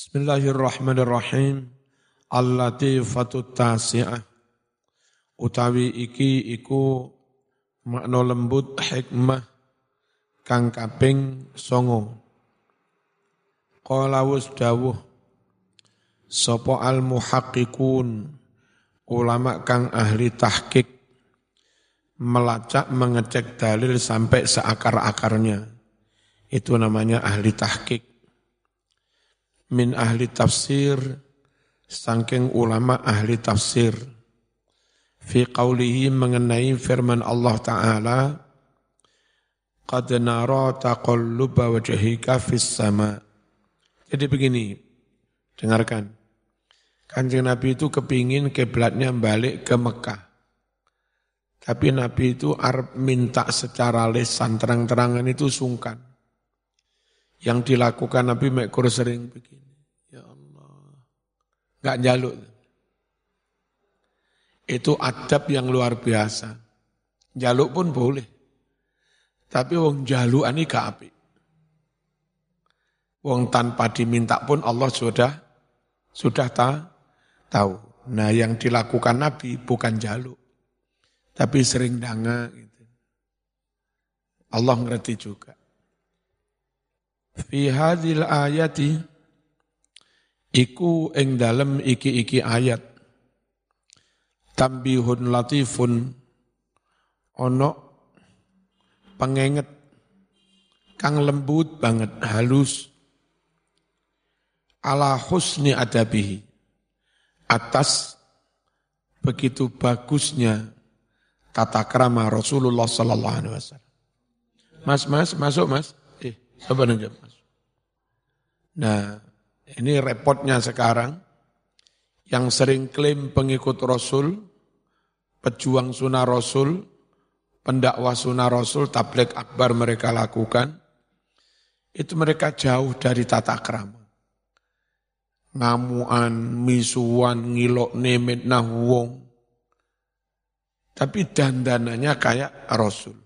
Bismillahirrahmanirrahim. Al-latifatu tasi'ah. Utawi iki iku makna lembut hikmah kang kaping songo. Qala dawuh sapa al muhaqqiqun ulama kang ahli tahqiq melacak mengecek dalil sampai seakar-akarnya. Itu namanya ahli tahqiq. Min ahli tafsir, sangking ulama ahli tafsir. Fi qawlihi mengenai firman Allah Ta'ala, Qad nara taqalluba wajhika fis sama. Jadi begini, dengarkan. Kanjeng Nabi itu kepingin keblatnya balik ke Mekah. Tapi Nabi itu Arab minta secara lesan terang-terangan itu sungkan. Yang dilakukan Nabi Mekur sering begini. Ya Allah. Gak jaluk. Itu adab yang luar biasa. Jaluk pun boleh. Tapi wong jaluk ini gak api. Wong tanpa diminta pun Allah sudah sudah tahu. Nah yang dilakukan Nabi bukan jaluk tapi sering danga gitu. Allah ngerti juga. Fi hadhil ayati iku ing dalem iki-iki ayat tambihun latifun ono pengenget kang lembut banget halus ala husni adabihi atas begitu bagusnya tata krama Rasulullah sallallahu alaihi wasallam. Mas, mas, masuk mas. Eh, coba nunjuk mas. Nah, ini repotnya sekarang. Yang sering klaim pengikut Rasul, pejuang sunnah Rasul, pendakwah sunnah Rasul, tablik akbar mereka lakukan, itu mereka jauh dari tata krama. Ngamuan, misuan, ngilok, nemet, nah wong, tapi dandanannya kayak Rasul.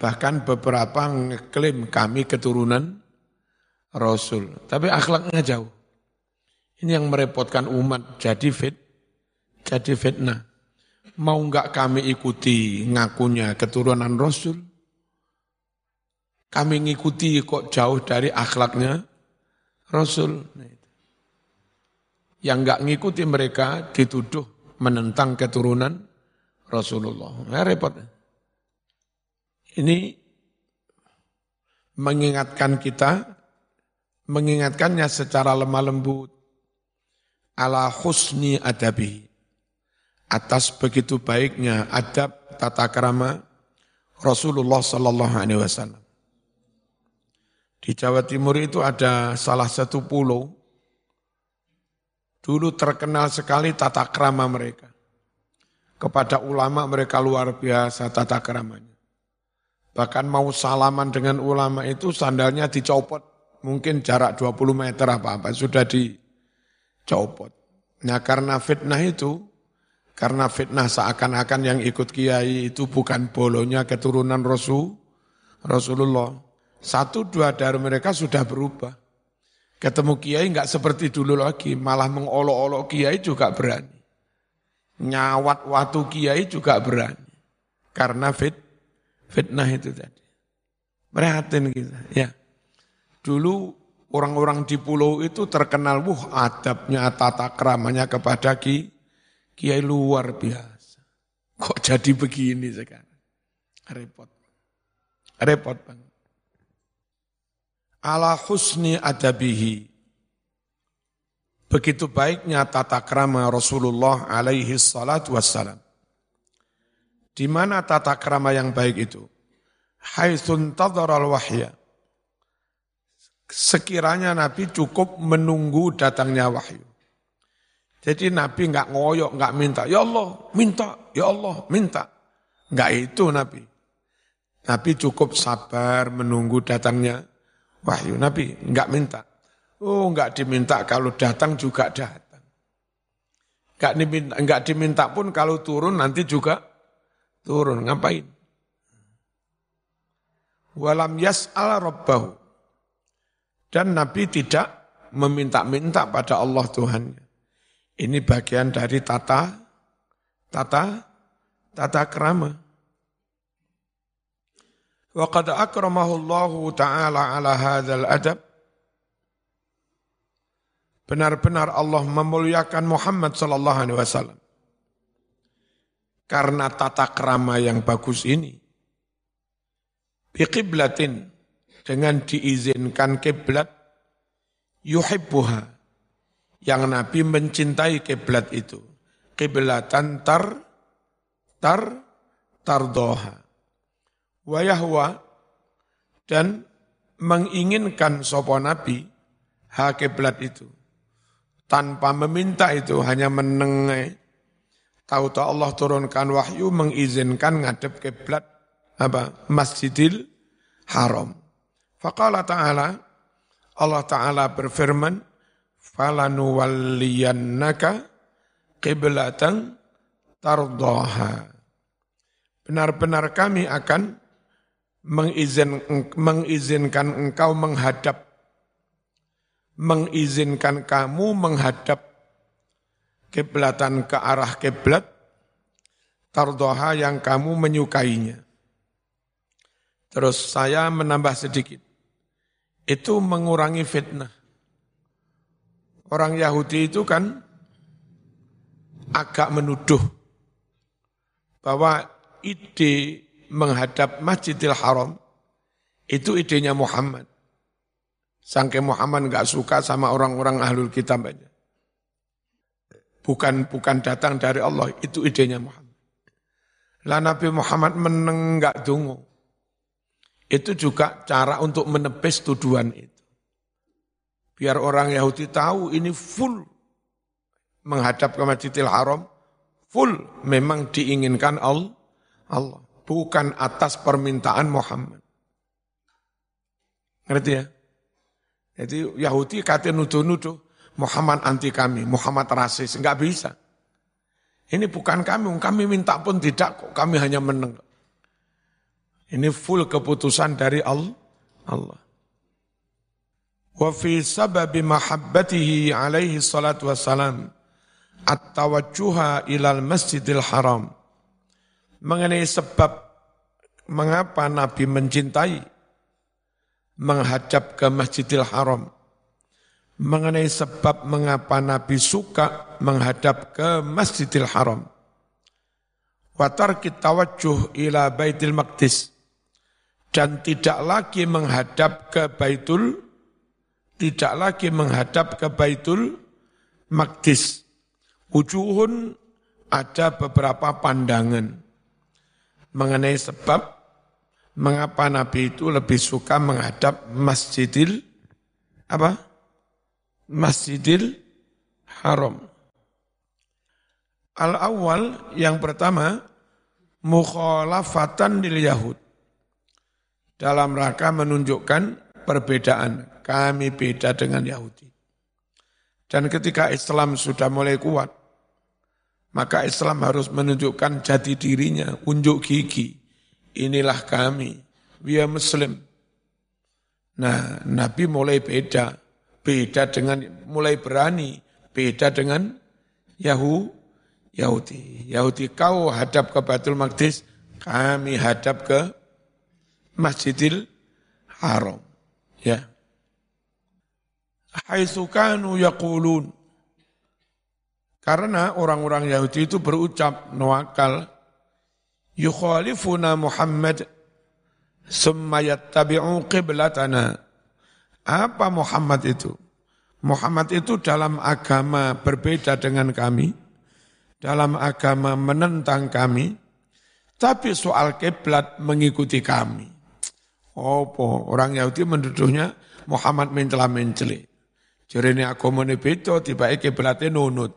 Bahkan beberapa ngeklaim kami keturunan Rasul. Tapi akhlaknya jauh. Ini yang merepotkan umat. Jadi fit, jadi fitnah. Mau nggak kami ikuti ngakunya keturunan Rasul? Kami ngikuti kok jauh dari akhlaknya Rasul. Yang nggak ngikuti mereka dituduh menentang keturunan Rasulullah. Ya, repot. Ini mengingatkan kita, mengingatkannya secara lemah lembut, ala husni adabi, atas begitu baiknya adab tata kerama Rasulullah Sallallahu Alaihi Wasallam. Di Jawa Timur itu ada salah satu pulau, dulu terkenal sekali tata kerama mereka. Kepada ulama mereka luar biasa tata keramanya. Bahkan mau salaman dengan ulama itu sandalnya dicopot. Mungkin jarak 20 meter apa-apa sudah dicopot. Nah karena fitnah itu, karena fitnah seakan-akan yang ikut kiai itu bukan bolonya keturunan Rasul, Rasulullah. Satu dua dari mereka sudah berubah. Ketemu kiai nggak seperti dulu lagi, malah mengolok-olok kiai juga berani nyawat watu kiai juga berani. Karena fit, fitnah itu tadi. Perhatian kita, ya. Dulu orang-orang di pulau itu terkenal, wuh adabnya, tata keramanya kepada ki, kiai luar biasa. Kok jadi begini sekarang? Repot. Repot banget. Ala husni adabihi Begitu baiknya tata krama Rasulullah alaihi salatu wassalam. Di mana tata krama yang baik itu? Haitsun al wahya. Sekiranya Nabi cukup menunggu datangnya wahyu. Jadi Nabi nggak ngoyok, nggak minta. Ya Allah, minta. Ya Allah, minta. Nggak itu Nabi. Nabi cukup sabar menunggu datangnya wahyu. Nabi nggak minta. Oh, enggak diminta kalau datang juga datang. Enggak diminta, enggak diminta pun kalau turun nanti juga turun. Ngapain? Walam yas'al rabbahu. Dan Nabi tidak meminta-minta pada Allah Tuhannya. Ini bagian dari tata tata tata kerama. Wa qad akramahu Allah taala ala hadzal adab. Benar-benar Allah memuliakan Muhammad sallallahu alaihi wasallam. Karena tata kerama yang bagus ini. Biqiblatin dengan diizinkan kiblat yuhibbuha yang Nabi mencintai kiblat itu. Kiblatan tar tar tardoha. Wayahwa dan menginginkan sopo Nabi ha kiblat itu. Tanpa meminta itu hanya menengai. Tahu-tahu Allah turunkan wahyu mengizinkan ngadep kiblat apa Masjidil Haram. Faqala ta'ala Allah Ta'ala berfirman, falanuwalliyannaka qiblatan tardaha. Benar-benar kami akan mengizin, mengizinkan engkau menghadap, mengizinkan kamu menghadap kiblatan ke arah kiblat tardoha yang kamu menyukainya. Terus saya menambah sedikit. Itu mengurangi fitnah. Orang Yahudi itu kan agak menuduh bahwa ide menghadap Masjidil Haram itu idenya Muhammad. Sangke Muhammad nggak suka sama orang-orang ahlul kitab aja. Bukan bukan datang dari Allah, itu idenya Muhammad. Lah Nabi Muhammad menenggak dungu. Itu juga cara untuk menepis tuduhan itu. Biar orang Yahudi tahu ini full menghadap ke Masjidil Haram, full memang diinginkan Allah, bukan atas permintaan Muhammad. Ngerti ya? Jadi Yahudi kata nuduh-nuduh, Muhammad anti kami, Muhammad rasis, enggak bisa. Ini bukan kami, kami minta pun tidak kok, kami hanya meneng. Ini full keputusan dari Allah. Wa fi sababi mahabbatihi alaihi salatu wassalam at-tawajjuha ilal masjidil haram. Mengenai sebab mengapa Nabi mencintai menghadap ke Masjidil Haram. Mengenai sebab mengapa Nabi suka menghadap ke Masjidil Haram. Watar kita wajjuh ila Baitul Maqdis dan tidak lagi menghadap ke Baitul tidak lagi menghadap ke Baitul Maqdis. Wujuhun ada beberapa pandangan mengenai sebab mengapa Nabi itu lebih suka menghadap Masjidil apa? Masjidil Haram. Al-awwal yang pertama mukhalafatan lil Yahud. Dalam rangka menunjukkan perbedaan kami beda dengan Yahudi. Dan ketika Islam sudah mulai kuat, maka Islam harus menunjukkan jati dirinya, unjuk gigi. Inilah kami, we are Muslim. Nah, Nabi mulai beda, beda dengan mulai berani, beda dengan Yahu, Yahudi. Yahudi kau hadap ke Batul Maqdis, kami hadap ke Masjidil Haram. Ya. Haitsu kanu yaqulun. Karena orang-orang Yahudi itu berucap nuakal yukhalifuna Muhammad summa yattabi'u qiblatana. Apa Muhammad itu? Muhammad itu dalam agama berbeda dengan kami dalam agama menentang kami tapi soal kiblat mengikuti kami. Opo, orang Yahudi menuduhnya Muhammad mencela menceli. Jarene agamane beda tiba kiblate nunut.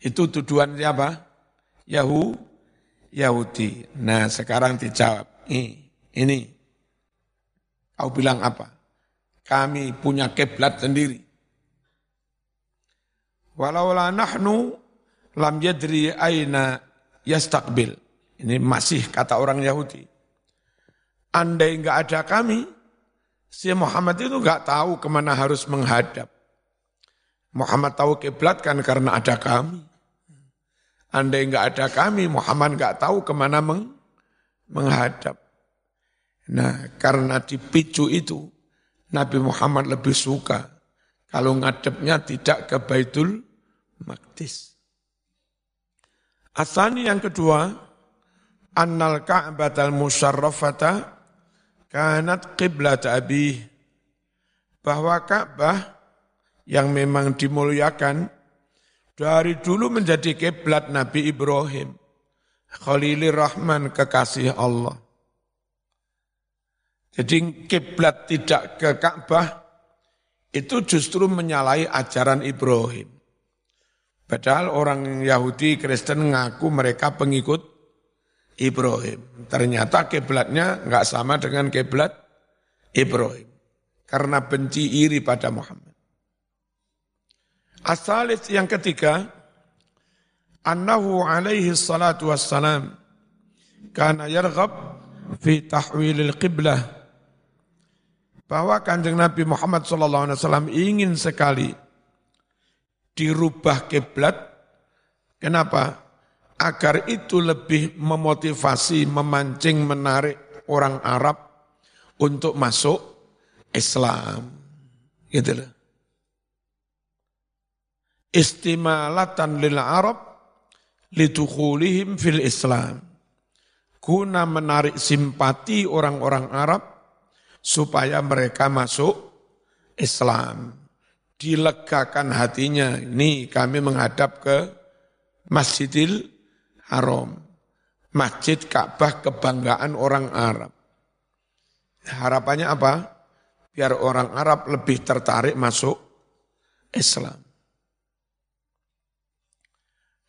Itu tuduhan siapa? Yahu Yahudi. Nah, sekarang dijawab. Ini, ini. Kau bilang apa? Kami punya kiblat sendiri. Walau la nahnu lam yadri aina yastaqbil. Ini masih kata orang Yahudi. Andai enggak ada kami, Si Muhammad itu nggak tahu ke mana harus menghadap. Muhammad tahu kiblat kan karena ada kami. Andai nggak ada kami, Muhammad nggak tahu ke mana meng, menghadap. Nah, karena dipicu itu, Nabi Muhammad lebih suka kalau ngadepnya tidak ke Baitul Maqdis. Asani yang kedua, annal Ka'batal musyarrafata kanat qiblat abi. Bahwa Ka'bah yang memang dimuliakan dari dulu menjadi kiblat Nabi Ibrahim Khalilir Rahman kekasih Allah. Jadi kiblat tidak ke Ka'bah itu justru menyalahi ajaran Ibrahim. Padahal orang Yahudi Kristen ngaku mereka pengikut Ibrahim. Ternyata kiblatnya nggak sama dengan kiblat Ibrahim. Karena benci iri pada Muhammad. Asalis yang ketiga, annahu alaihi salatu wassalam karena yarghab fi tahwilil qiblah bahwa kanjeng Nabi Muhammad SAW ingin sekali dirubah kiblat. Kenapa? Agar itu lebih memotivasi, memancing, menarik orang Arab untuk masuk Islam. Gitu loh. Istimalatan lil Arab lidukhulihim fil Islam. Guna menarik simpati orang-orang Arab supaya mereka masuk Islam. Dilegakan hatinya. Ini kami menghadap ke Masjidil Haram. Masjid Ka'bah kebanggaan orang Arab. Harapannya apa? Biar orang Arab lebih tertarik masuk Islam.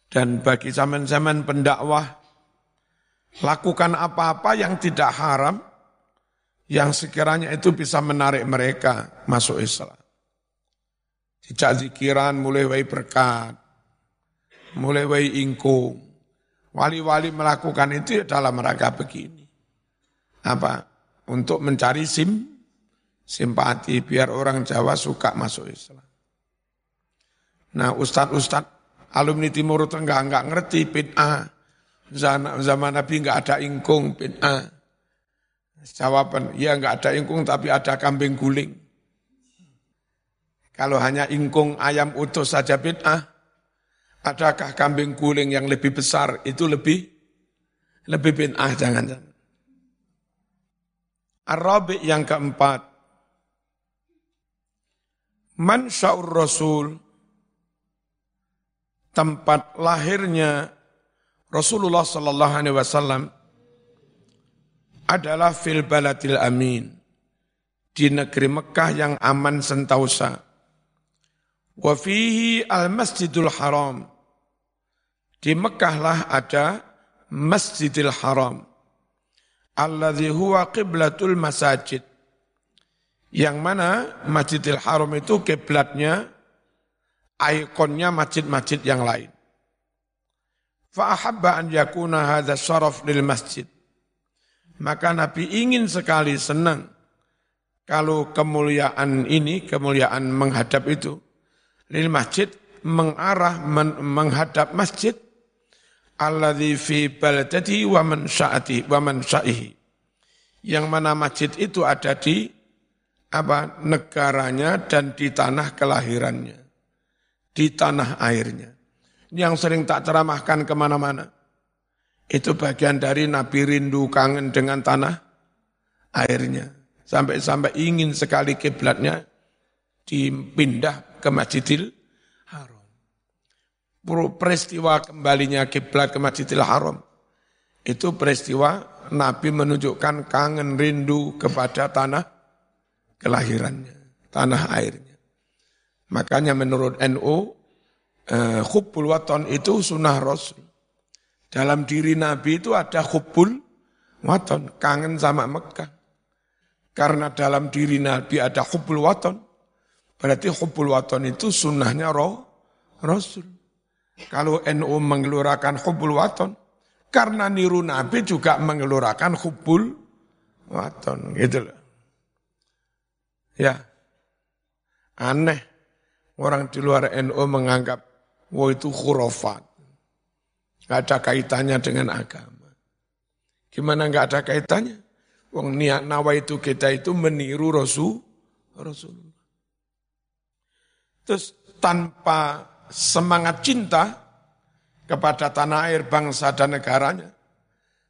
Dan bagi zaman-zaman pendakwah, lakukan apa-apa yang tidak haram, yang sekiranya itu bisa menarik mereka masuk Islam. Tidak zikiran mulai wai berkat, mulai wai ingkung, Wali-wali melakukan itu ya dalam rangka begini. Apa? Untuk mencari sim, simpati biar orang Jawa suka masuk Islam. Nah ustadz-ustadz alumni Timur Tengah enggak ngerti bid'ah. Zaman, Nabi enggak ada ingkung bid'ah. Jawaban, ya enggak ada ingkung tapi ada kambing guling. Kalau hanya ingkung ayam utuh saja bid'ah, Adakah kambing guling yang lebih besar itu lebih lebih bin'ah jangan-jangan. Arabi yang keempat. Man sya'ur Rasul tempat lahirnya Rasulullah sallallahu alaihi wasallam adalah fil baladil amin di negeri Mekah yang aman sentausa. Wa fihi al Masjidul Haram di Mekah lah ada Masjidil Haram. Alladhi huwa qiblatul masajid. Yang mana Masjidil Haram itu kiblatnya, ikonnya masjid-masjid yang lain. Fa'ahabba an yakuna hadha syaraf lil masjid. Maka Nabi ingin sekali senang kalau kemuliaan ini, kemuliaan menghadap itu, lil masjid, mengarah men, menghadap masjid, alladzi fi baladati wa man sya'ati wa man sya'ihi. Yang mana masjid itu ada di apa negaranya dan di tanah kelahirannya, di tanah airnya. Yang sering tak ceramahkan ke mana-mana. Itu bagian dari Nabi rindu kangen dengan tanah airnya. Sampai-sampai ingin sekali kiblatnya dipindah ke Masjidil peristiwa kembalinya kiblat ke Masjidil Haram itu peristiwa Nabi menunjukkan kangen rindu kepada tanah kelahirannya, tanah airnya. Makanya menurut NU, eh, hubbul waton itu sunnah Rasul. Dalam diri Nabi itu ada hubbul waton, kangen sama Mekah. Karena dalam diri Nabi ada hubbul waton, berarti hubbul waton itu sunnahnya roh, Rasul. Kalau NU mengelurakan hubul waton, karena niru Nabi juga mengelurakan hubul waton. Gitu loh. Ya, aneh. Orang di luar NU menganggap, wah itu khurafat. Gak ada kaitannya dengan agama. Gimana gak ada kaitannya? Wong niat nawa itu kita itu meniru Rasul, Rasulullah. Terus tanpa semangat cinta kepada tanah air, bangsa dan negaranya,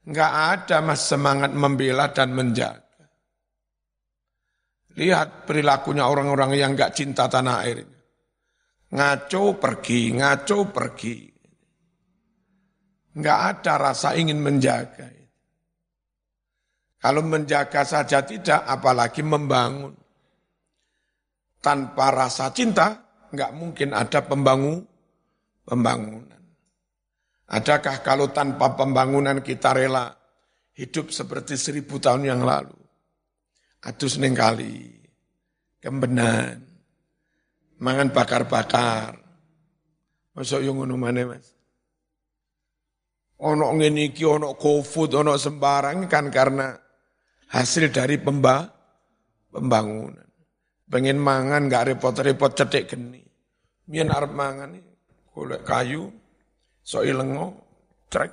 nggak ada mas semangat membela dan menjaga. Lihat perilakunya orang-orang yang nggak cinta tanah airnya. Ngaco pergi, ngaco pergi. Nggak ada rasa ingin menjaga. Kalau menjaga saja tidak, apalagi membangun. Tanpa rasa cinta, nggak mungkin ada pembangun, pembangunan. Adakah kalau tanpa pembangunan kita rela hidup seperti seribu tahun yang lalu? Adus neng kali, kembenan, mangan bakar-bakar. Masuk yang mana mas? Ono ngene iki, ono GoFood, ono sembarang kan karena hasil dari pemba, pembangunan. Pengen mangan nggak repot-repot cedek geni. Mian arep mangan golek kayu, so ilengo, trek.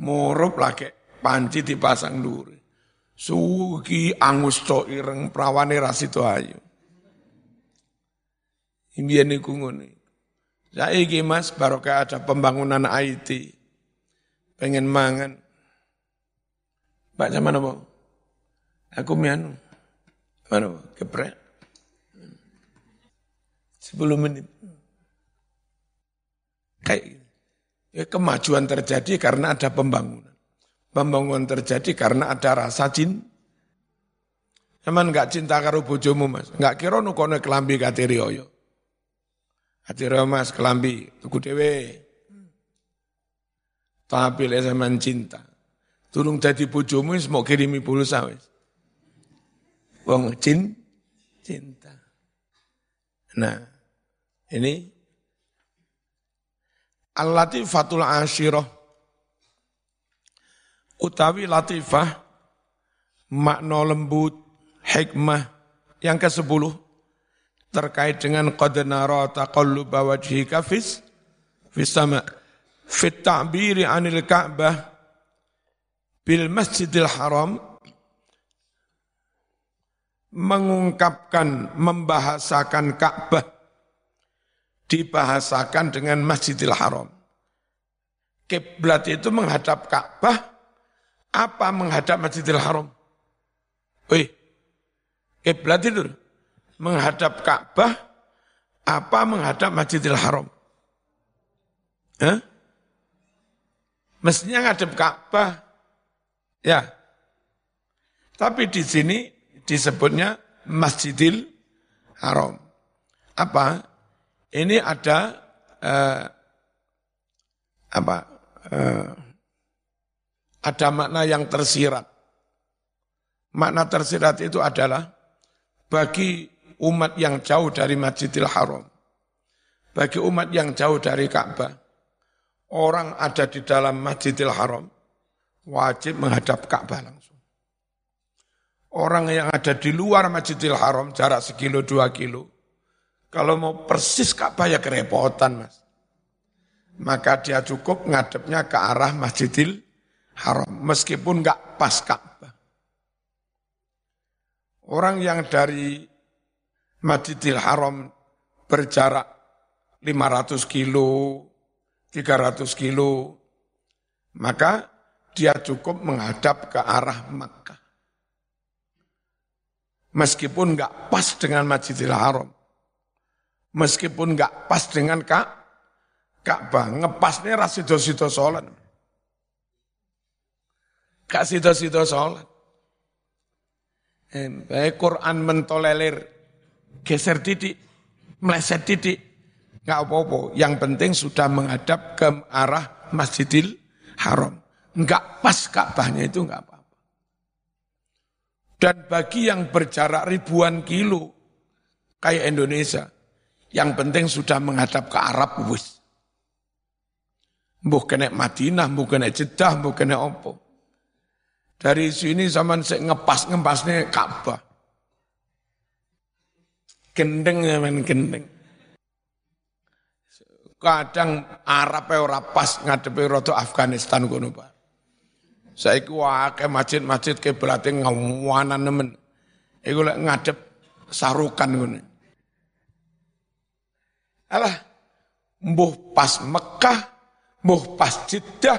Murup lagi panci dipasang duri. Sugi angus to ireng prawane rasito ayu. Imbian niku ngene. Saiki Mas barokah ada pembangunan IT pengen mangan. Pak zaman apa? Aku mianu. Mana keprek. Sepuluh menit. Kayak ya, kemajuan terjadi karena ada pembangunan. Pembangunan terjadi karena ada rasa cinta. Emang enggak cinta karo bojomu mas. Enggak kira nukono kelambi katiri oyo. Katiri mas kelambi tuku dewe. Tapi sampean cinta, turung dadi bojomu mau kirimi pulsa wis. Wong cin cinta. Nah, ini Al-Latifatul Asyirah. Utawi latifah makna lembut, hikmah. Yang ke-10 terkait dengan qad nara taqalluba wajhika fis fis sama' fit ta'biri anil Ka'bah bil Masjidil Haram mengungkapkan membahasakan Ka'bah dibahasakan dengan Masjidil Haram. Kiblat itu menghadap Ka'bah apa menghadap Masjidil Haram? Wih, kiblat itu menghadap Ka'bah apa menghadap Masjidil Haram? Hah? Mestinya ngadep Ka'bah. Ya. Tapi di sini disebutnya Masjidil Haram. Apa? Ini ada eh, apa? Eh, ada makna yang tersirat. Makna tersirat itu adalah bagi umat yang jauh dari Masjidil Haram, bagi umat yang jauh dari Ka'bah, orang ada di dalam Masjidil Haram wajib menghadap Ka'bah langsung. Orang yang ada di luar Masjidil Haram jarak sekilo dua kilo, kalau mau persis Ka'bah ya kerepotan mas. Maka dia cukup ngadepnya ke arah Masjidil Haram, meskipun nggak pas Ka'bah. Orang yang dari Masjidil Haram berjarak 500 kilo, 300 kilo, maka dia cukup menghadap ke arah Makkah. Meskipun enggak pas dengan Masjidil Haram. Meskipun enggak pas dengan Kak, Ka'bah. Ngepasnya rasido-sido sholat. Kak sido-sido sholat. Baik Quran mentolelir, geser titik, meleset titik, Nggak apa-apa. Yang penting sudah menghadap ke arah Masjidil Haram. Enggak pas Ka'bahnya itu apa-apa. Dan bagi yang berjarak ribuan kilo, kayak Indonesia, yang penting sudah menghadap ke Arab, wis. Mbuh kena Madinah, mbuh kena Jeddah, mbuh kena apa. Dari sini zaman saya ngepas ngepasnya Ka'bah. Gendeng zaman gendeng. Kadang Arab ora pas ngadepi roto Afghanistan kono Pak. Saiki wae masjid-masjid kiblate ngawanan nemen. Iku lek ngadep sarukan ngono. Alah, mbuh pas Mekah, mbuh pas Jeddah,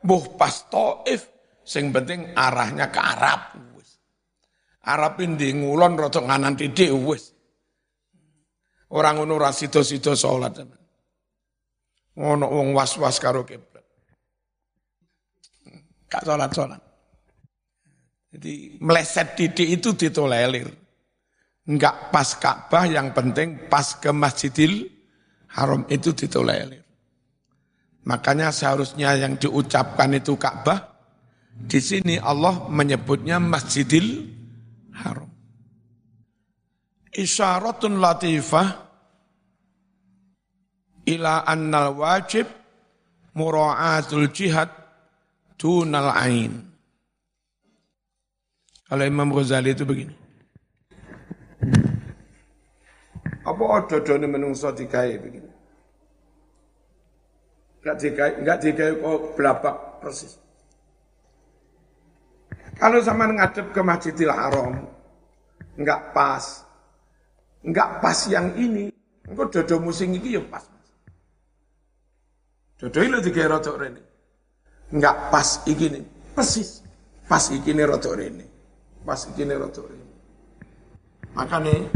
mbuh pas Taif, sing penting arahnya ke Arab. Arab ini ngulon rotok nganan titik wis. Orang ngono ra sida-sida salat. Ngono wong was-was karo kiblat. Gak salat-salat. Jadi meleset titik itu ditolelir. Enggak pas Ka'bah, yang penting pas ke Masjidil Haram itu ditolelir. Makanya seharusnya yang diucapkan itu Ka'bah, di sini Allah menyebutnya Masjidil Haram. Isyaratun latifah ila annal wajib mura'atul jihad dunal ain. Kalau Imam Ghazali itu begini. Apa odo-odone menungso digawe begini? Enggak digawe, enggak digawe kok belabak persis. Kalau sama ngadep ke Masjidil Haram, enggak pas. Enggak pas yang ini. Engko dodo musing iki ya pas. Dodoi lo tiga rotok rene. Enggak pas ikini, persis. Pas ikini rotok rene. Pas ikini rotok rene. Makanya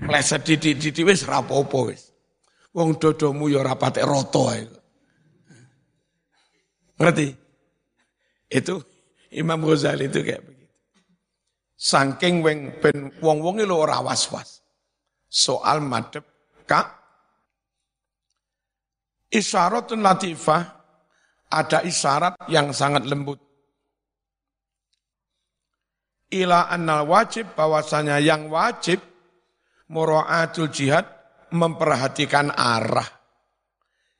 meleset di di di wis rapopo wis. Wong dodomu ya rapate roto. Ngerti? Itu Imam Ghazali itu kayak begitu. Saking weng ben wong-wonge lo ora was-was. Soal madep kak Isyaratun latifah, ada isyarat yang sangat lembut. Ila annal wajib, bahwasanya yang wajib, mura'atul jihad, memperhatikan arah.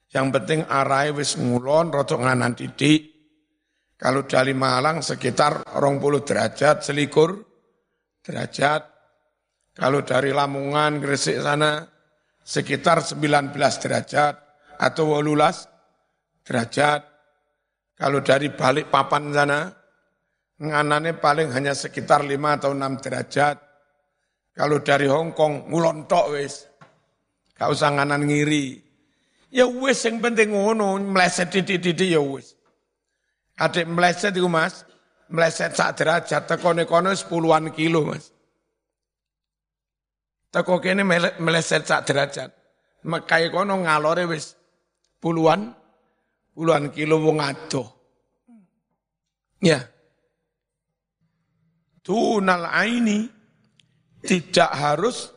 Yang penting arah wis ngulon, rotok nganan titik. Kalau dari Malang sekitar 20 derajat, selikur derajat. Kalau dari Lamongan, Gresik sana, sekitar 19 derajat atau wolulas derajat. Kalau dari balik papan sana, nganane paling hanya sekitar 5 atau 6 derajat. Kalau dari Hong Kong, ngulontok wis. Gak usah nganan ngiri. Ya wis yang penting ngono, meleset titik-titik ya wis. Adik meleset itu mas, meleset sak derajat, tekone kono sepuluhan kilo mas. Teko kene meleset sak derajat. Mekai kono ngalore wis puluhan puluhan kilo wong adoh. Ya. Tunal aini tidak harus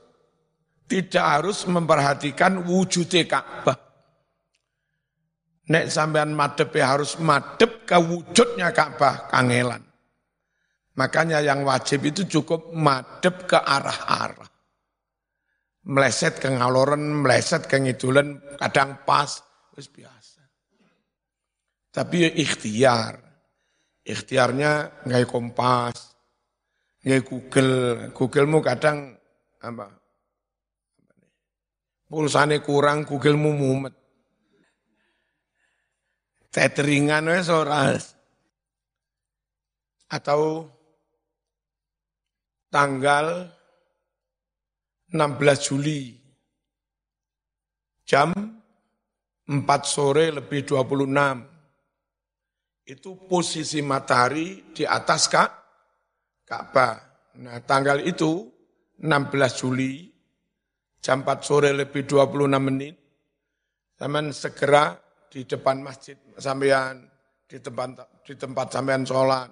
tidak harus memperhatikan wujud Ka'bah. Nek sampean madep ya harus madep ke wujudnya Ka'bah kangelan. Makanya yang wajib itu cukup madep ke arah-arah. Meleset ke ngaloren, meleset ke ngidulen, kadang pas, Wis biasa. Tapi ya ikhtiar. Ikhtiarnya nggak kompas, nggak Google. Googlemu kadang apa? Pulsane kurang, Googlemu mumet. Tetheringan wes ora. Atau tanggal 16 Juli jam 4 sore lebih 26. Itu posisi matahari di atas Kak Ka'bah. Nah, tanggal itu 16 Juli jam 4 sore lebih 26 menit. Zaman segera di depan masjid sampean di tempat di tempat sampean sholat.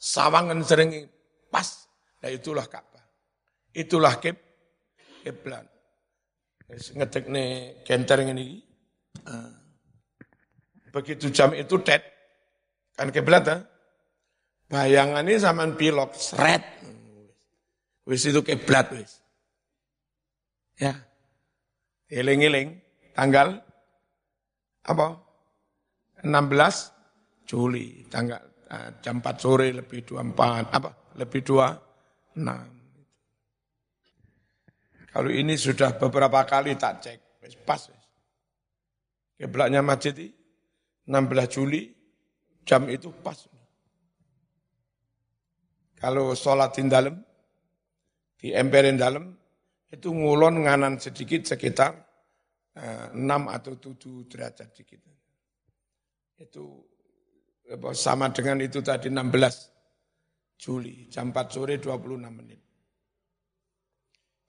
Sawangan sering pas. Nah itulah Ka'bah. Itulah kib kiblat. Ngedek nih kenter ini Ah. Begitu jam itu dead, kan kiblat ya. Bayangan ini sama pilok, seret. Wis itu kiblat wis. Ya. Iling-iling, tanggal apa? 16 Juli, tanggal Nah, jam 4 sore lebih 24, apa? Lebih 26. Kalau ini sudah beberapa kali tak cek, pas. Kiblatnya masjid 16 Juli, jam itu pas. Kalau sholat di dalam, di emperin dalam, itu ngulon nganan sedikit sekitar eh, 6 atau 7 derajat sedikit. Itu sama dengan itu tadi 16 Juli, jam 4 sore 26 menit.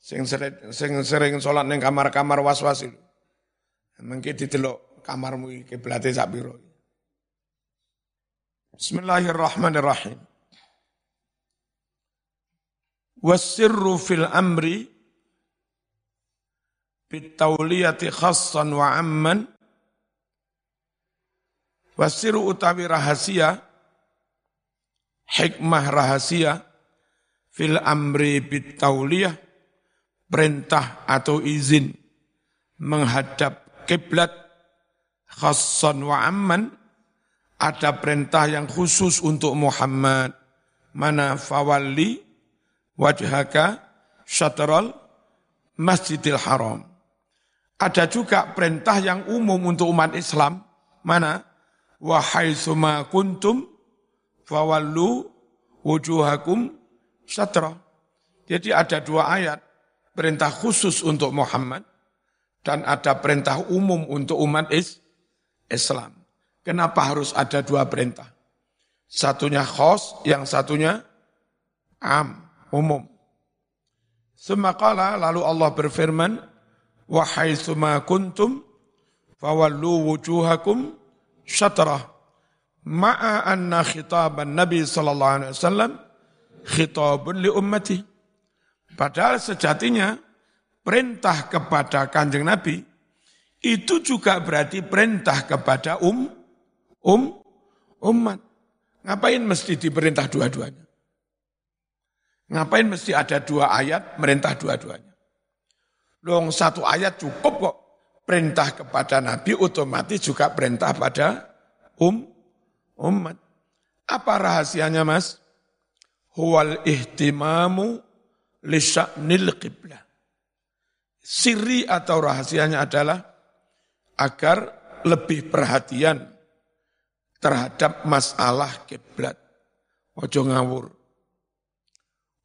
Sing sering, sing sering sholat neng kamar-kamar was-was itu. Mungkin ditelok kamarmu kiblate sak piro. Bismillahirrahmanirrahim. Wasirru fil amri bitawliyati khassan wa amman Wasiru utawi rahasia hikmah rahasia fil amri bitawliyah perintah atau izin menghadap kiblat khassan wa amman ada perintah yang khusus untuk Muhammad mana fawalli wajhaka syatral masjidil haram. Ada juga perintah yang umum untuk umat Islam. Mana? Wahai suma kuntum fawallu wujuhakum syatra. Jadi ada dua ayat. Perintah khusus untuk Muhammad dan ada perintah umum untuk umat Islam. Kenapa harus ada dua perintah? Satunya khos, yang satunya am umum. Semakala lalu Allah berfirman, Wahai suma kuntum, fawallu wujuhakum syatrah. Ma'a anna khitaban Nabi sallallahu alaihi wasallam khitabun li ummati. Padahal sejatinya perintah kepada kanjeng Nabi itu juga berarti perintah kepada um um umat. Ngapain mesti diperintah dua-duanya? Ngapain mesti ada dua ayat merintah dua-duanya? Long satu ayat cukup kok. Perintah kepada Nabi otomatis juga perintah pada um umat. Apa rahasianya mas? Huwal ihtimamu lisya'nil qiblah. Siri atau rahasianya adalah agar lebih perhatian terhadap masalah kiblat. Ojo ngawur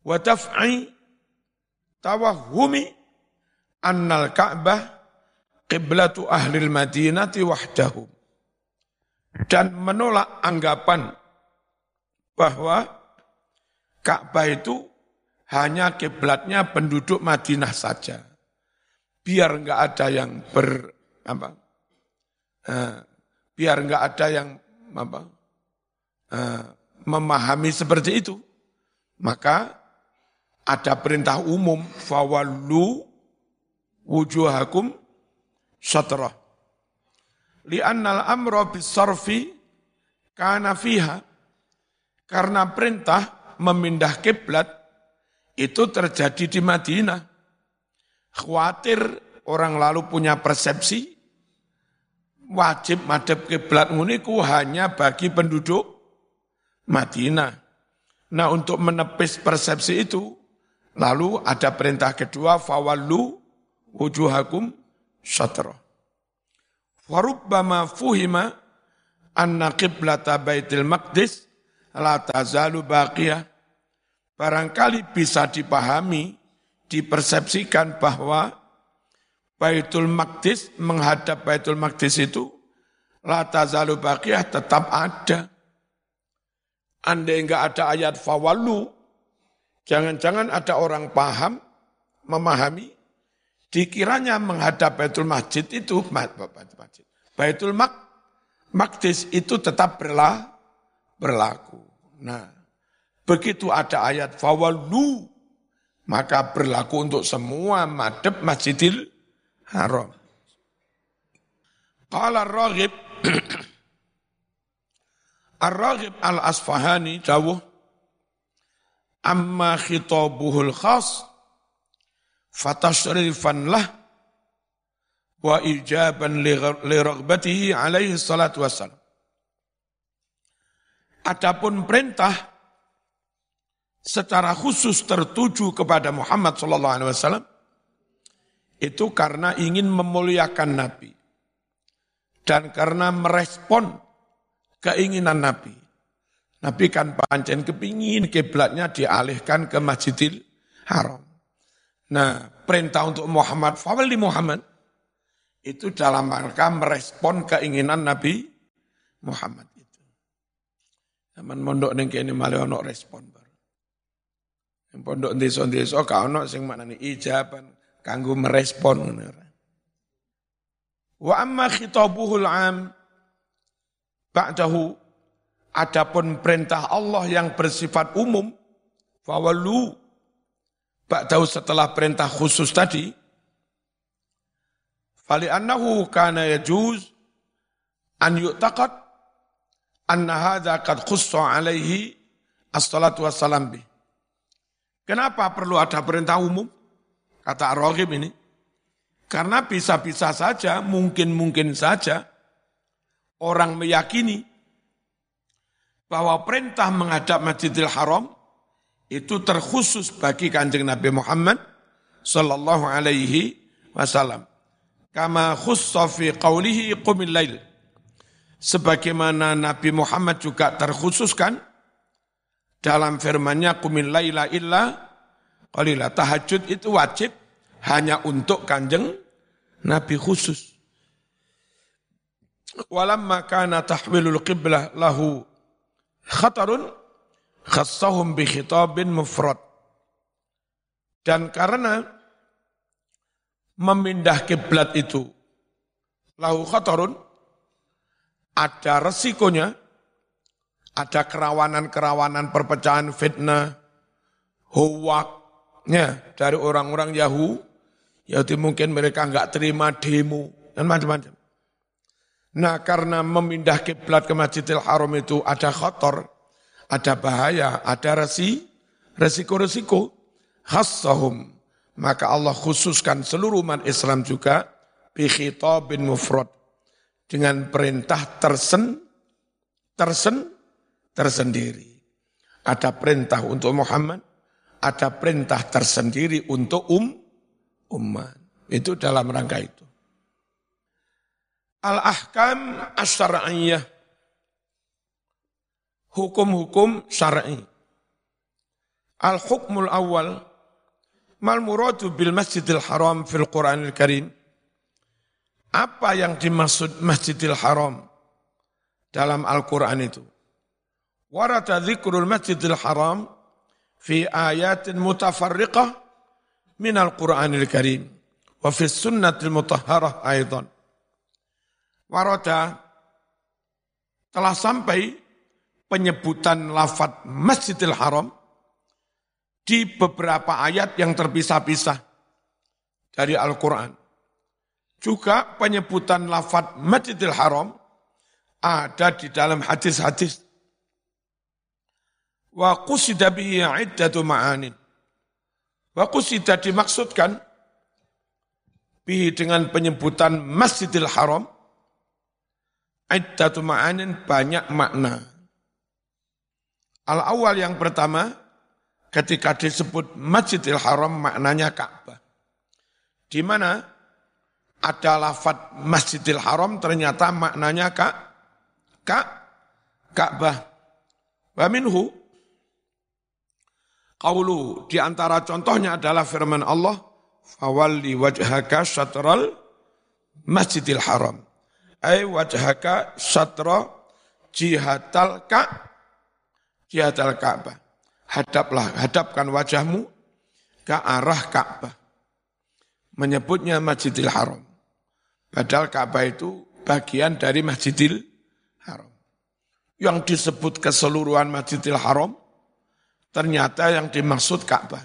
wa taf'i tawahumi annal Ka'bah qiblatu ahli Madinati wahdahum dan menolak anggapan bahwa Ka'bah itu hanya kiblatnya penduduk Madinah saja. Biar enggak ada yang ber apa? Uh, biar enggak ada yang apa? Uh, memahami seperti itu. Maka ada perintah umum fawallu wujuhakum syatrah. Li'annal amra bisarfi kana fiha. Karena perintah memindah kiblat itu terjadi di Madinah. Khawatir orang lalu punya persepsi wajib madhab kiblat muniku hanya bagi penduduk Madinah. Nah untuk menepis persepsi itu, Lalu ada perintah kedua, fawallu wujuhakum syatra. Warubbama fuhima anna qiblata baitil maqdis la tazalu baqiyah. Barangkali bisa dipahami, dipersepsikan bahwa Baitul Maqdis menghadap Baitul Maqdis itu la tazalu baqiyah tetap ada. Andai enggak ada ayat fawallu Jangan-jangan ada orang paham, memahami, dikiranya menghadap Baitul Masjid itu, Baitul Mak, Makdis itu tetap berlah, berlaku. Nah, begitu ada ayat fawallu, maka berlaku untuk semua madhab Masjidil Haram. Qala Ar-Raghib Ar-Raghib Al-Asfahani jauh amma khitabuhul khas fatashrifan lah wa ijaban li raghbatihi alaihi salatu wassalam. Adapun perintah secara khusus tertuju kepada Muhammad sallallahu alaihi wasallam itu karena ingin memuliakan Nabi dan karena merespon keinginan Nabi. Nabi kan pancen kepingin kiblatnya dialihkan ke Masjidil Haram. Nah, perintah untuk Muhammad, fawali Muhammad, itu dalam rangka merespon keinginan Nabi Muhammad itu. Zaman mondok ning kene malah ono respon baru. Yang pondok desa-desa ka ono sing maknane ijaban kanggo merespon. Wa amma khitabuhul am ba'dahu adapun perintah Allah yang bersifat umum fawallu ba'dahu setelah perintah khusus tadi fali annahu kana yajuz an yu'taqad anna hadza qad khussa alaihi as-salatu wassalam bi. Kenapa perlu ada perintah umum? Kata Ar-Raghib ini. Karena bisa-bisa saja, mungkin-mungkin saja orang meyakini bahwa perintah menghadap Masjidil Haram itu terkhusus bagi kanjeng Nabi Muhammad sallallahu alaihi wasallam. Kama khussa fi qawlihi qumil lail. Sebagaimana Nabi Muhammad juga terkhususkan dalam firman-Nya qumil laila illa qalila. Tahajud itu wajib hanya untuk kanjeng Nabi khusus. Walamma kana tahwilul qiblah lahu khatarun khassahum bi khitabin mufrad. Dan karena memindah kiblat itu lahu khatarun ada resikonya ada kerawanan-kerawanan perpecahan fitnah, huwaknya dari orang-orang Yahudi Yaitu mungkin mereka nggak terima demo dan macam-macam. Nah karena memindah kiblat ke Masjidil Haram itu ada kotor, ada bahaya, ada resi, resiko-resiko. Khassahum. Maka Allah khususkan seluruh umat Islam juga bi bin mufrad dengan perintah tersen tersen tersendiri. Ada perintah untuk Muhammad, ada perintah tersendiri untuk um umat. Itu dalam rangka itu. Al-ahkam asyara'iyah. Hukum-hukum syar'i. Al-hukmul awal. Mal muradu bil masjidil haram fil Qur'anil karim. Apa yang dimaksud masjidil haram dalam Al-Quran itu? Warata dzikrul masjidil haram fi ayatin mutafarriqah min al-Qur'anil Karim wa fi sunnatil mutahharah aidan. Waroda telah sampai penyebutan lafat Masjidil Haram di beberapa ayat yang terpisah-pisah dari Al-Quran. Juga penyebutan lafat Masjidil Haram ada di dalam hadis-hadis. Wa qusida bihi iddatu ma'anin Wa qusida dimaksudkan bihi dengan penyebutan Masjidil Haram iddatu ma'anin banyak makna. Al awal yang pertama ketika disebut Masjidil Haram maknanya Ka'bah. Di mana ada lafat Masjidil Haram ternyata maknanya Kak Kak Ka'bah. Wa minhu Qaulu di antara contohnya adalah firman Allah, "Fawalli wajhaka syatral Masjidil Haram." Ai wajhaka syatra jihatal ka jihatal Ka'bah. Hadaplah, hadapkan wajahmu ke arah Ka'bah. Menyebutnya Masjidil Haram. Padahal Ka'bah itu bagian dari Masjidil Haram. Yang disebut keseluruhan Masjidil Haram Ternyata yang dimaksud Ka'bah.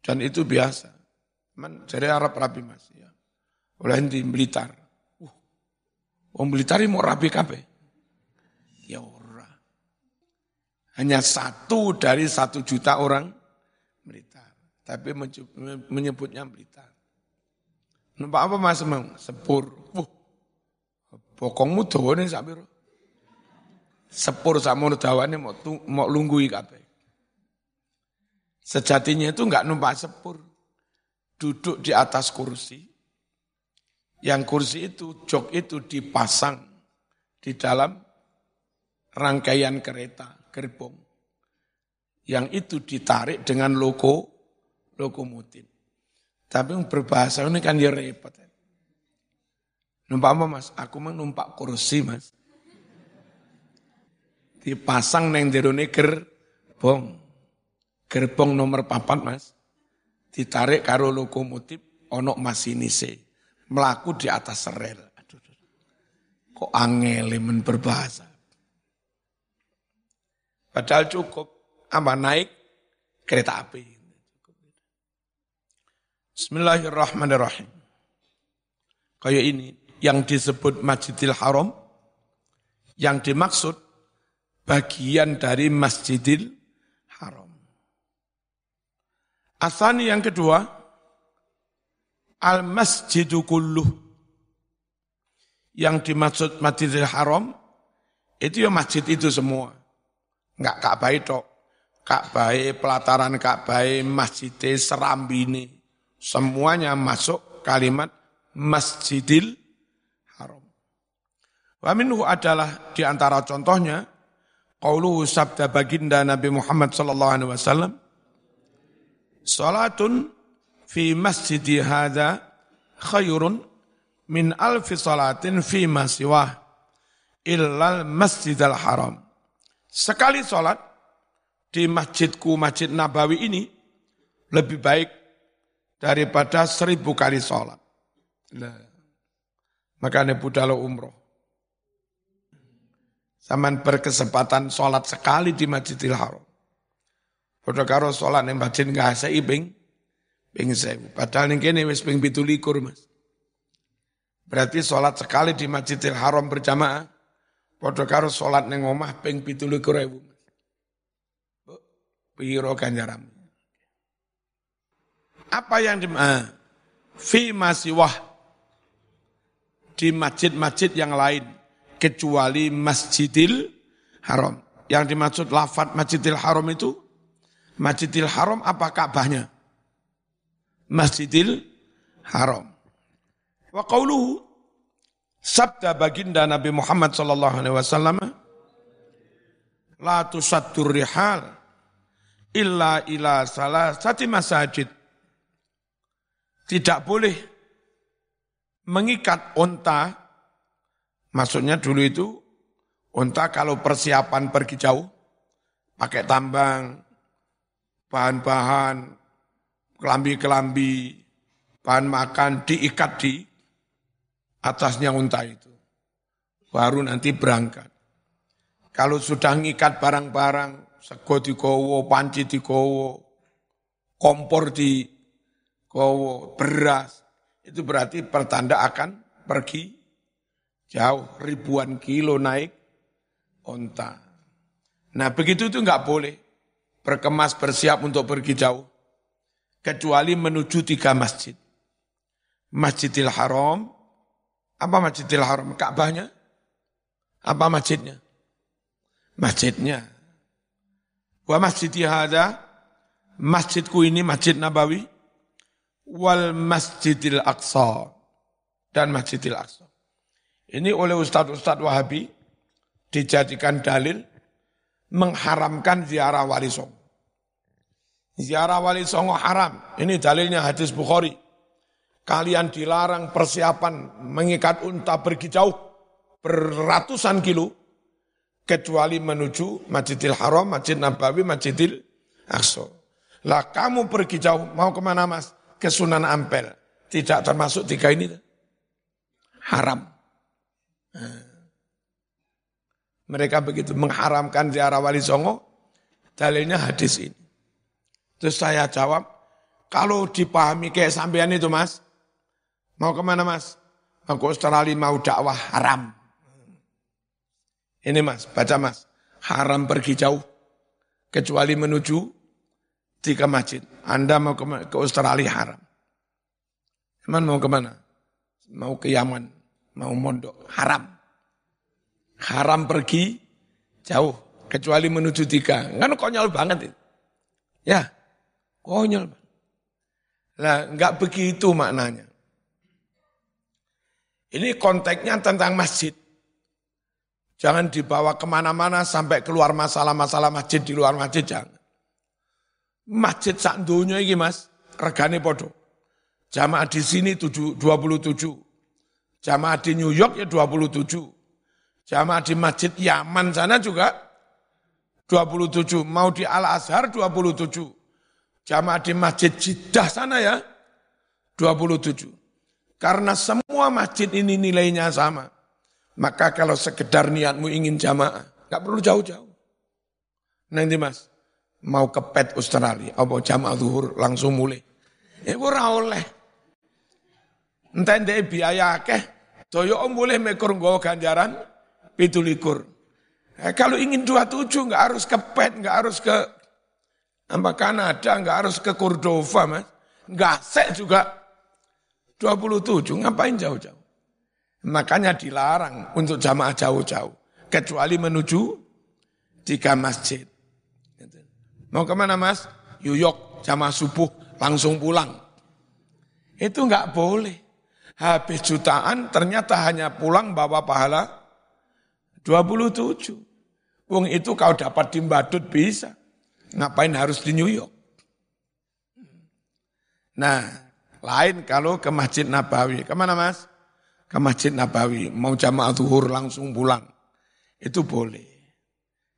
Dan itu biasa. Man, dari Arab rapi mas. Ya. Oleh di Blitar. Uh, Wong Blitar mau rapi kape. Ya ora. Hanya satu dari satu juta orang Blitar. Tapi menyebutnya Blitar. Nampak apa mas Sepur. Uh, tuh nih sabiro. Sepur sama dawane mau, mau lunggui kabeh. Sejatinya itu enggak numpak sepur. Duduk di atas kursi. Yang kursi itu, jok itu dipasang di dalam rangkaian kereta, gerbong. Yang itu ditarik dengan logo, lokomotif. Tapi berbahasa ini kan ya repot. Numpak apa mas? Aku mah numpak kursi mas. Dipasang neng jerone gerbong. Gerbong nomor papat mas. Ditarik karo lokomotif onok masinise. Melaku di atas rel. Aduh, kok angel men berbahasa. Padahal cukup apa naik kereta api. Bismillahirrahmanirrahim. Kayak ini yang disebut Masjidil Haram, yang dimaksud bagian dari Masjidil Haram. Asani yang kedua, Al-Masjidu Kulluh. Yang dimaksud Masjidil Haram, itu ya masjid itu semua. Enggak Ka'bah itu. Ka'bah, pelataran Ka'bah, masjid, serambini. Semuanya masuk kalimat Masjidil Wa minhu adalah di antara contohnya qauluhu sabda baginda Nabi Muhammad sallallahu alaihi wasallam Salatun fi masjidi hadza khairun min alfi salatin fi ma illal masjidal haram. Sekali salat di masjidku Masjid Nabawi ini lebih baik daripada seribu kali salat. Nah, makanya budalo umroh. Zaman berkesempatan sholat sekali di Masjidil Haram. Padha karo sholat ning masjid ngasai ping ping sewu. Padahal ning kene wis ping 17 Mas. Berarti sholat sekali di Masjidil Haram berjamaah padha karo sholat ning omah ping 17 ewu. Piro ganjaran. Apa yang di ah, fi masiwah di masjid-masjid yang lain kecuali Masjidil Haram. Yang dimaksud lafat Masjidil Haram itu Masjidil Haram apa Ka'bahnya? Masjidil Haram. Wa qauluhu sabda baginda Nabi Muhammad sallallahu alaihi wasallam la tusaddur rihal illa ila salasati masajid. Tidak boleh mengikat onta Maksudnya dulu itu unta kalau persiapan pergi jauh, pakai tambang, bahan-bahan, kelambi-kelambi, bahan makan diikat di atasnya unta itu. Baru nanti berangkat. Kalau sudah ngikat barang-barang, sego digowo, panci digowo, kompor di gowo, beras, itu berarti pertanda akan pergi Jauh, ribuan kilo naik onta. Nah begitu itu nggak boleh. Berkemas bersiap untuk pergi jauh. Kecuali menuju tiga masjid. Masjidil Haram. Apa Masjidil Haram? Ka'bahnya? Apa masjidnya? Masjidnya. Wa masjidi hada, masjidku ini Masjid Nabawi, wal Masjidil Aqsa, dan Masjidil Aqsa. Ini oleh Ustadz-Ustadz Wahabi dijadikan dalil mengharamkan ziarah wali songo. Ziarah wali songo haram. Ini dalilnya hadis Bukhari. Kalian dilarang persiapan mengikat unta pergi jauh beratusan kilo kecuali menuju Masjidil Haram, Masjid Nabawi, Masjidil Aqsa. Lah kamu pergi jauh mau ke mana mas? Ke Sunan Ampel. Tidak termasuk tiga ini. Haram. Mereka begitu mengharamkan ziarah wali songo, dalilnya hadis ini. Terus saya jawab, kalau dipahami kayak sampean itu mas, mau ke mana mas? Mau ke Australia mau dakwah haram. Ini mas, baca mas, haram pergi jauh, kecuali menuju tiga masjid. Anda mau ke, ke Australia haram. Emang mau ke mana? Mau ke Yaman mau mondok haram. Haram pergi jauh kecuali menuju tiga. Kan konyol banget itu. Ya, konyol. Lah, enggak begitu maknanya. Ini konteksnya tentang masjid. Jangan dibawa ke mana-mana sampai keluar masalah-masalah masjid di luar masjid, jangan. Masjid sak dunia ini mas, regane podo. Jamaah di sini 27. Jamaah di New York ya 27. Jamaah di Masjid Yaman sana juga 27. Mau di Al-Azhar 27. Jamaah di Masjid Jeddah sana ya 27. Karena semua masjid ini nilainya sama. Maka kalau sekedar niatmu ingin jamaah, nggak perlu jauh-jauh. Nanti mas, mau ke pet Australia, apa jamaah zuhur langsung mulai. Ya oleh. Entah ndek biaya akeh, daya om boleh mekur nggawa ganjaran pitulikur. Eh, kalau ingin dua tujuh nggak harus ke pet, nggak harus ke apa Kanada, nggak harus ke Cordova, mas. Nggak sek juga 27, ngapain jauh-jauh? Makanya dilarang untuk jamaah jauh-jauh. Kecuali menuju tiga masjid. Mau ke mana mas? Yuyok jamaah subuh langsung pulang. Itu nggak boleh. Habis jutaan ternyata hanya pulang bawa pahala 27. Wong itu kau dapat di Mbadut bisa. Ngapain harus di New York? Nah, lain kalau ke Masjid Nabawi. Ke mana mas? Ke Masjid Nabawi. Mau jamaah zuhur langsung pulang. Itu boleh.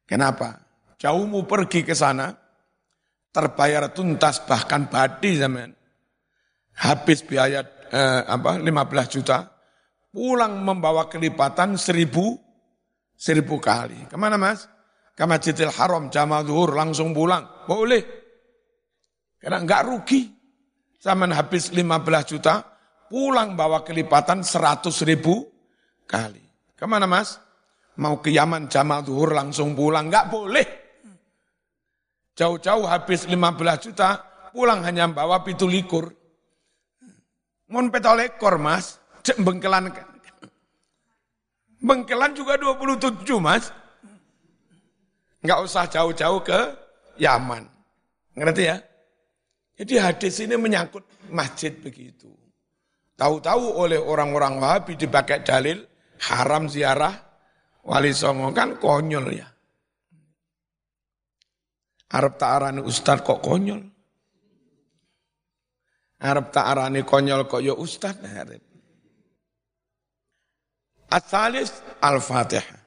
Kenapa? Jauhmu pergi ke sana, terbayar tuntas bahkan badi zaman. Habis biaya eh, apa 15 juta, pulang membawa kelipatan seribu, seribu kali. Ke mana mas? Ke Masjidil Haram, jamaah zuhur, langsung pulang. Boleh. Karena enggak rugi. Zaman habis 15 juta, pulang bawa kelipatan 100 ribu kali. Ke mana mas? Mau ke Yaman, jamaah zuhur, langsung pulang. Enggak boleh. Jauh-jauh habis 15 juta, pulang hanya bawa pitu likur. Mon petolekor mas, cek bengkelan. Bengkelan juga 27 mas. Enggak usah jauh-jauh ke Yaman. Ngerti ya? Jadi hadis ini menyangkut masjid begitu. Tahu-tahu oleh orang-orang Wahabi dipakai dalil haram ziarah wali songo kan konyol ya. Arab tak arani ustad kok konyol. Arab tak arani konyol kok ya ustad. Asalis al-fatihah.